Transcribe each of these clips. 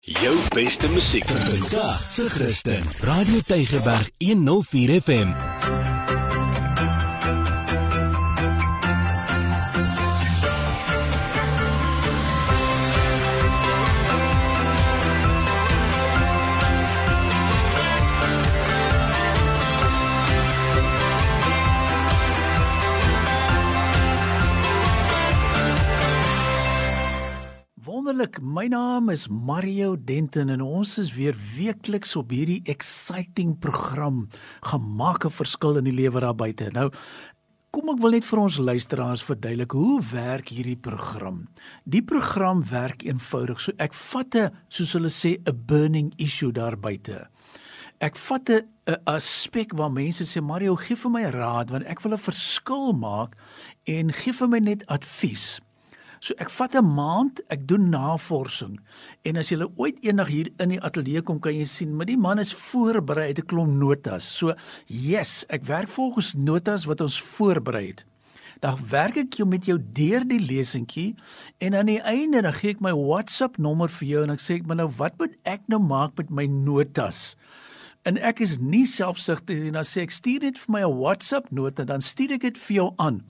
Jou beste musiek vandag se Christen. Radio Tygerberg 104 FM. Wonderlik, my naam is Mario Denton en ons is weer weekliks op hierdie exciting program gemaak 'n verskil in die lewe daar buite. Nou Kom ek wil net vir ons luisteraars verduidelik hoe werk hierdie program. Die program werk eenvoudig. So ek vat 'n soos hulle sê 'n burning issue daar buite. Ek vat 'n aspek waar mense sê Mario gee vir my raad want ek wil 'n verskil maak en gee vir my net advies. So ek vat 'n maand, ek doen navorsing. En as jy ooit eendag hier in die ateljee kom, kan jy sien, maar die man is voorberei uit 'n klomp notas. So, yes, ek werk volgens notas wat ons voorberei het. Dan werk ek jou met jou deur die lesentjie en aan die einde dan gee ek my WhatsApp nommer vir jou en ek sê ek maar nou wat moet ek nou maak met my notas? En ek is nie selfsugtig nie, dan sê ek stuur dit vir my 'n WhatsApp nota dan stuur ek dit vir jou aan.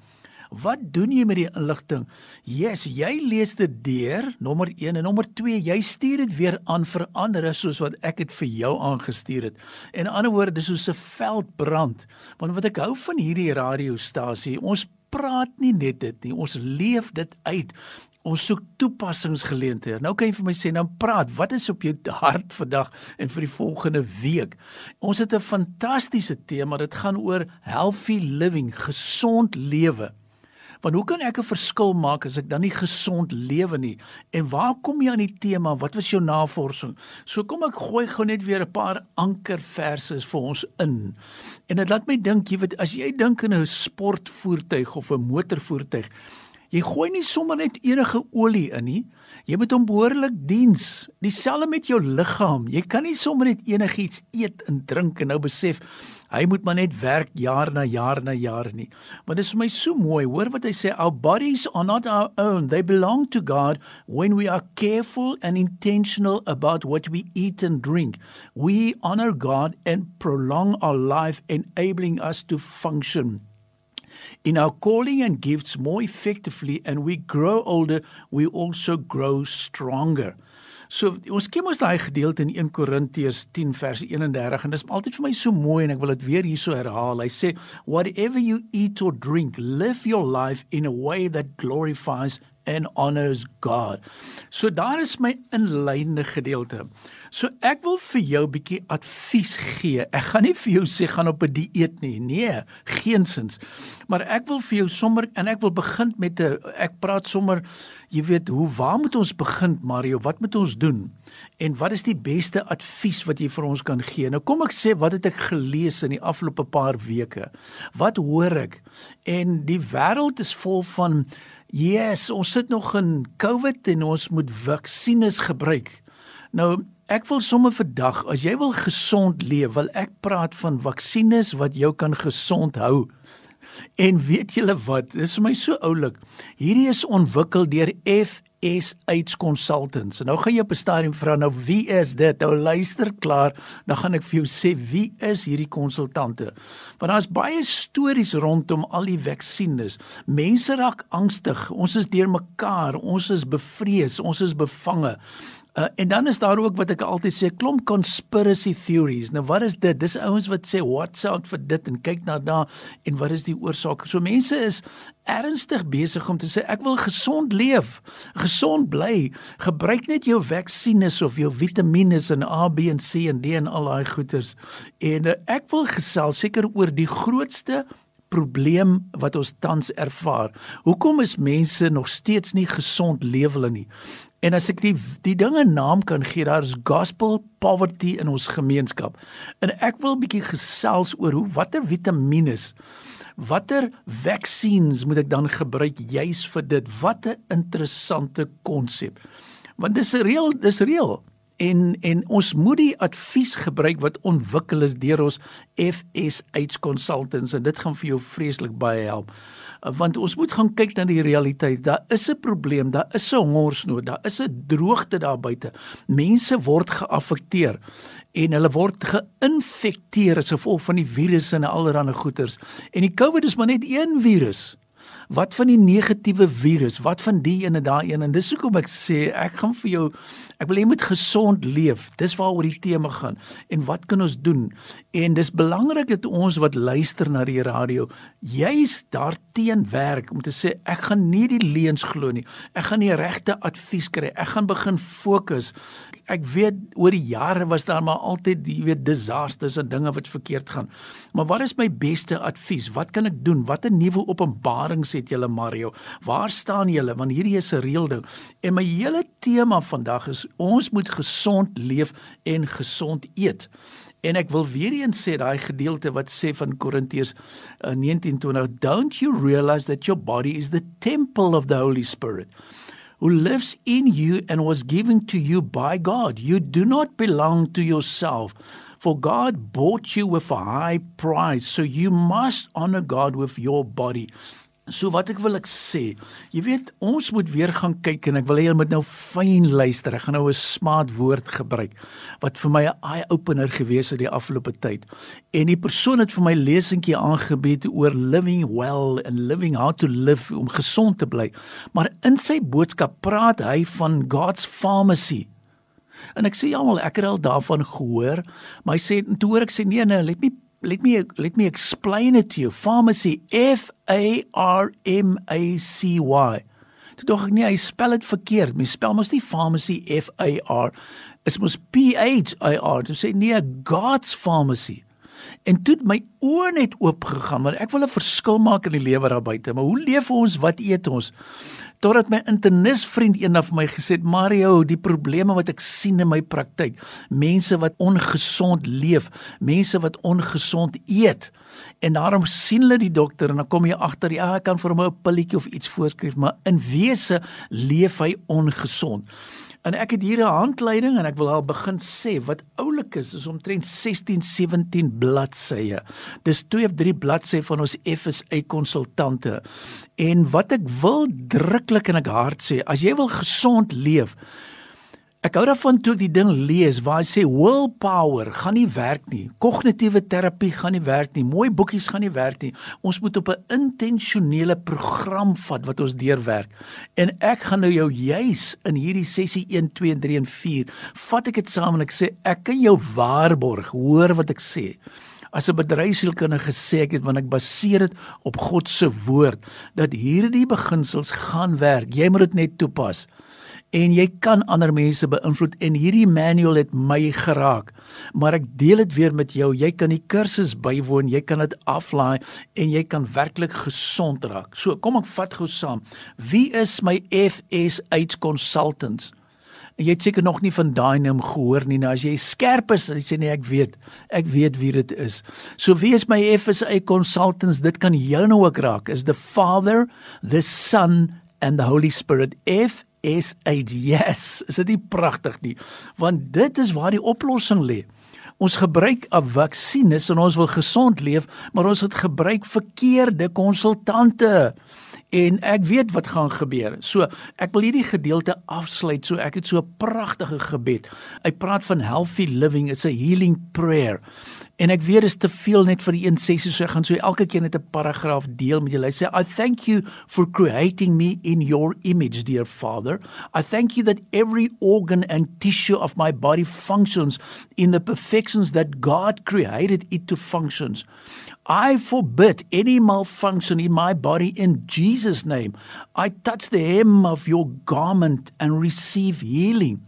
Wat doen jy met die inligting? Yes, jy lees dit deur, nommer 1 en nommer 2, jy stuur dit weer aan vir ander soos wat ek dit vir jou aangestuur het. En in ander woorde, dis soos 'n veldbrand. Want wat ek hou van hierdie radiostasie, ons praat nie net dit nie, ons leef dit uit. Ons soek toepassingsgeleenthede. Nou kan jy vir my sê, nou praat, wat is op jou hart vandag en vir die volgende week? Ons het 'n fantastiese tema, dit gaan oor healthy living, gesond lewe. Want hoe kan ek 'n verskil maak as ek dan nie gesond lewe nie? En waar kom jy aan die tema? Wat was jou navorsing? So kom ek gooi gou net weer 'n paar ankerverse vir ons in. En dit laat my dink, jy weet, as jy dink aan 'n sportvoertuig of 'n motorvoertuig, jy gooi nie sommer net enige olie in nie. Jy moet hom behoorlik diens. Dieselfde met jou liggaam. Jy kan nie sommer net enigiets eet en drink en nou besef Hy moet maar net werk jaar na jaar na jaar nie. Maar dit is vir my so mooi. Hoor wat hy sê, our bodies are not our own. They belong to God when we are careful and intentional about what we eat and drink. We honor God and prolong our life enabling us to function in our calling and gifts more effectively and we grow older, we also grow stronger. So ons kyk mos daai gedeelte in 1 Korintiërs 10 vers 31 en dit is altyd vir my so mooi en ek wil dit weer hierso herhaal. Hy sê whatever you eat or drink, live your life in a way that glorifies and honors God. So daar is my inleidende gedeelte. So ek wil vir jou 'n bietjie advies gee. Ek gaan nie vir jou sê gaan op 'n dieet nie. Nee, geensins. Maar ek wil vir jou sommer en ek wil begin met 'n ek praat sommer jy weet hoe waar moet ons begin Mario? Wat moet ons doen? En wat is die beste advies wat jy vir ons kan gee? Nou kom ek sê wat het ek gelees in die afgelope paar weke? Wat hoor ek? En die wêreld is vol van Yes, ons sit nog in COVID en ons moet vaksines gebruik. Nou Ek wil sommer vandag, as jy wil gesond leef, wil ek praat van vaksines wat jou kan gesond hou. En weet julle wat? Dis vir my so oulik. Hierdie is ontwikkel deur FS AIDS Consultants. Nou gaan jy op 'n stadium vra nou wie is dit? Nou luister klaar, dan gaan ek vir jou sê wie is hierdie konsultante. Want daar's baie stories rondom al die vaksines. Mense raak angstig. Ons is deurmekaar, ons is bevrees, ons is bevange. Uh, en dan is daar ook wat ek altyd sê klomp conspiracy theories. Nou wat is dit? Dis ouens wat sê what's out vir dit en kyk na daar en wat is die oorsaak? So mense is ernstig besig om te sê ek wil gesond leef, gesond bly. Gebruik net jou vaksines of jou vitamiene en A, B en C en D en al daai goeters. En uh, ek wil gesels seker oor die grootste probleem wat ons tans ervaar. Hoekom is mense nog steeds nie gesond lewe hulle nie? En as ek die die dinge naam kan gee, daar's gospel poverty in ons gemeenskap. En ek wil 'n bietjie gesels oor hoe watter vitamiene watter vaksines moet ek dan gebruik juis vir dit? Wat 'n interessante konsep. Want dis reël, dis reël. En en ons moet die advies gebruik wat ontwikkel is deur ons FS AIDS consultants en dit gaan vir jou vreeslik baie help. want ons moet gaan kyk na die realiteit. Daar is 'n probleem, daar is 'n hongersnood, daar is 'n droogte daar buite. Mense word geaffekteer en hulle word geïnfekteer as gevolg van die virusse en allerlei goeters. En die COVID is maar net een virus. Wat van die negatiewe virus? Wat van die ene daai een? En dis hoekom ek sê ek gaan vir jou Ek wil jy moet gesond leef. Dis waaroor die tema gaan. En wat kan ons doen? En dis belangrik dat ons wat luister na die radio, juis daarteen werk om te sê ek gaan nie die leuns glo nie. Ek gaan die regte advies kry. Ek gaan begin fokus. Ek weet oor die jare was daar maar altyd, jy weet, disasters en dinge wat verkeerd gaan. Maar wat is my beste advies? Wat kan ek doen? Watter nuwe openbarings het julle Mario? Waar staan julle? Want hierdie is 'n reël ding. En my hele tema vandag is ons moet gesond leef en gesond eet. En ek wil weer eens sê daai gedeelte wat sê van Korintiërs uh, 19:20 don't you realize that your body is the temple of the Holy Spirit who lives in you and was given to you by God. You do not belong to yourself. For God bought you with a high price, so you must honor God with your body. So wat ek wil ek sê, jy weet ons moet weer gaan kyk en ek wil hê jy moet nou fyn luister. Ek gaan nou 'n smaat woord gebruik wat vir my 'n eye opener gewees het die afgelope tyd. En die persoon het vir my lesentjie aangebied oor living well and living how to live om gesond te bly. Maar in sy boodskap praat hy van God's pharmacy. En ek sê almal ek het al daarvan gehoor, maar hy sê toe hoor ek sê nee nee, let me let me let me explain it to you. Pharmacy F A R M A C Y. Dit dog ek nie hy spel dit verkeerd. My spel mos nie pharmacy F A R. Dit mos P H A R. Dit sê nee, God's pharmacy. En toe het my oë net oop gegaan want ek wil 'n verskil maak in die lewe daar buite. Maar hoe leef ons? Wat eet ons? totdat my internis vriend eendag vir my gesê het Mario die probleme wat ek sien in my praktyk mense wat ongesond leef mense wat ongesond eet en daarom sien hulle die dokter en dan kom jy agter ja ek kan vir hom 'n pilletjie of iets voorskryf maar in wese leef hy ongesond En ek het hier 'n handleiding en ek wil al begin sê wat oulik is, is omtrent 16 17 bladsye. Dis 2 of 3 bladsye van ons FSA konsultante. En wat ek wil druklik in ek hart sê, as jy wil gesond leef, Ek hou daarvan toe ek die ding lees waar hy sê willpower gaan nie werk nie. Kognitiewe terapie gaan nie werk nie. Mooi boekies gaan nie werk nie. Ons moet op 'n intentionele program vat wat ons deurwerk. En ek gaan nou jou juis in hierdie sessie 1 2 3 en 4 vat ek dit saam en ek sê ek kan jou waarborg. Hoor wat ek sê. As 'n bedryfsielkundige gesê ek het want ek baseer dit op God se woord dat hierdie beginsels gaan werk. Jy moet dit net toepas en jy kan ander mense beïnvloed en hierdie manual het my geraak. Maar ek deel dit weer met jou. Jy kan die kursus bywoon, jy kan dit aflaai en jy kan werklik gesond raak. So, kom ek vat gou saam. Wie is my FSH consultants? Jy het seker nog nie van daai naam gehoor nie. Nou as jy skerp is, as jy sê nee, ek weet, ek weet wie dit is. So wie is my FSA consultants? Dit kan jou nou ook raak. Is the Father, the Son and the Holy Spirit. F SH. Yes, is dit nie pragtig nie? Want dit is waar die oplossing lê. Ons gebruik 'n vaksines en ons wil gesond leef, maar ons het gebruik verkeerde konsultante. En ek weet wat gaan gebeur. So, ek wil hierdie gedeelte afsluit. So ek het so 'n pragtige gebed. Hy praat van healthy living, it's a healing prayer. En ek weet dit is te veel net vir een sessie, so ek gaan so elke keer net 'n paragraaf deel met julle. Hy sê I thank you for creating me in your image, dear Father. I thank you that every organ and tissue of my body functions in the perfections that God created it to functions. I forbid any malfunction in my body in Jesus name. I touch the hem of your garment and receive healing.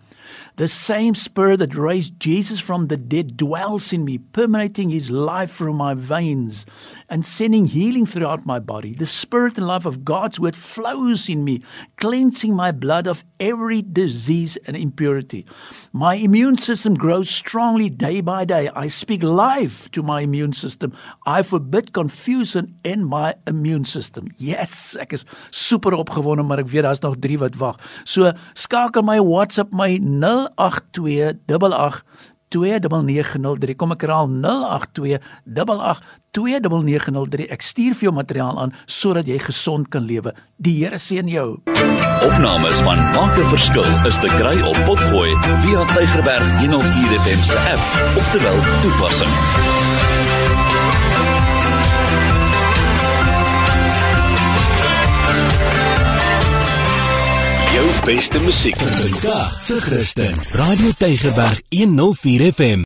The same spirit that raised Jesus from the dead dwells in me, permeating his life through my veins and sending healing throughout my body. The spirit and life of God's word flows in me, cleansing my blood of every disease and impurity. My immune system grows strongly day by day. I speak life to my immune system. I forbid confusion in my immune system. Yes, ek is super opgewonde, maar ek weet daar's nog 3 wat wag. So skakel my WhatsApp my 08288 082883 kom ek herhaal 0828829903 ek stuur vir jou materiaal aan sodat jy gesond kan lewe. Die Here seën jou. Opnames van Maak 'n Verskil is te kry op Potgooi via Tygerberg 104 FM se app of te wel toepassing beste musiek vandag se Christen. Radio Tygerberg 104 FM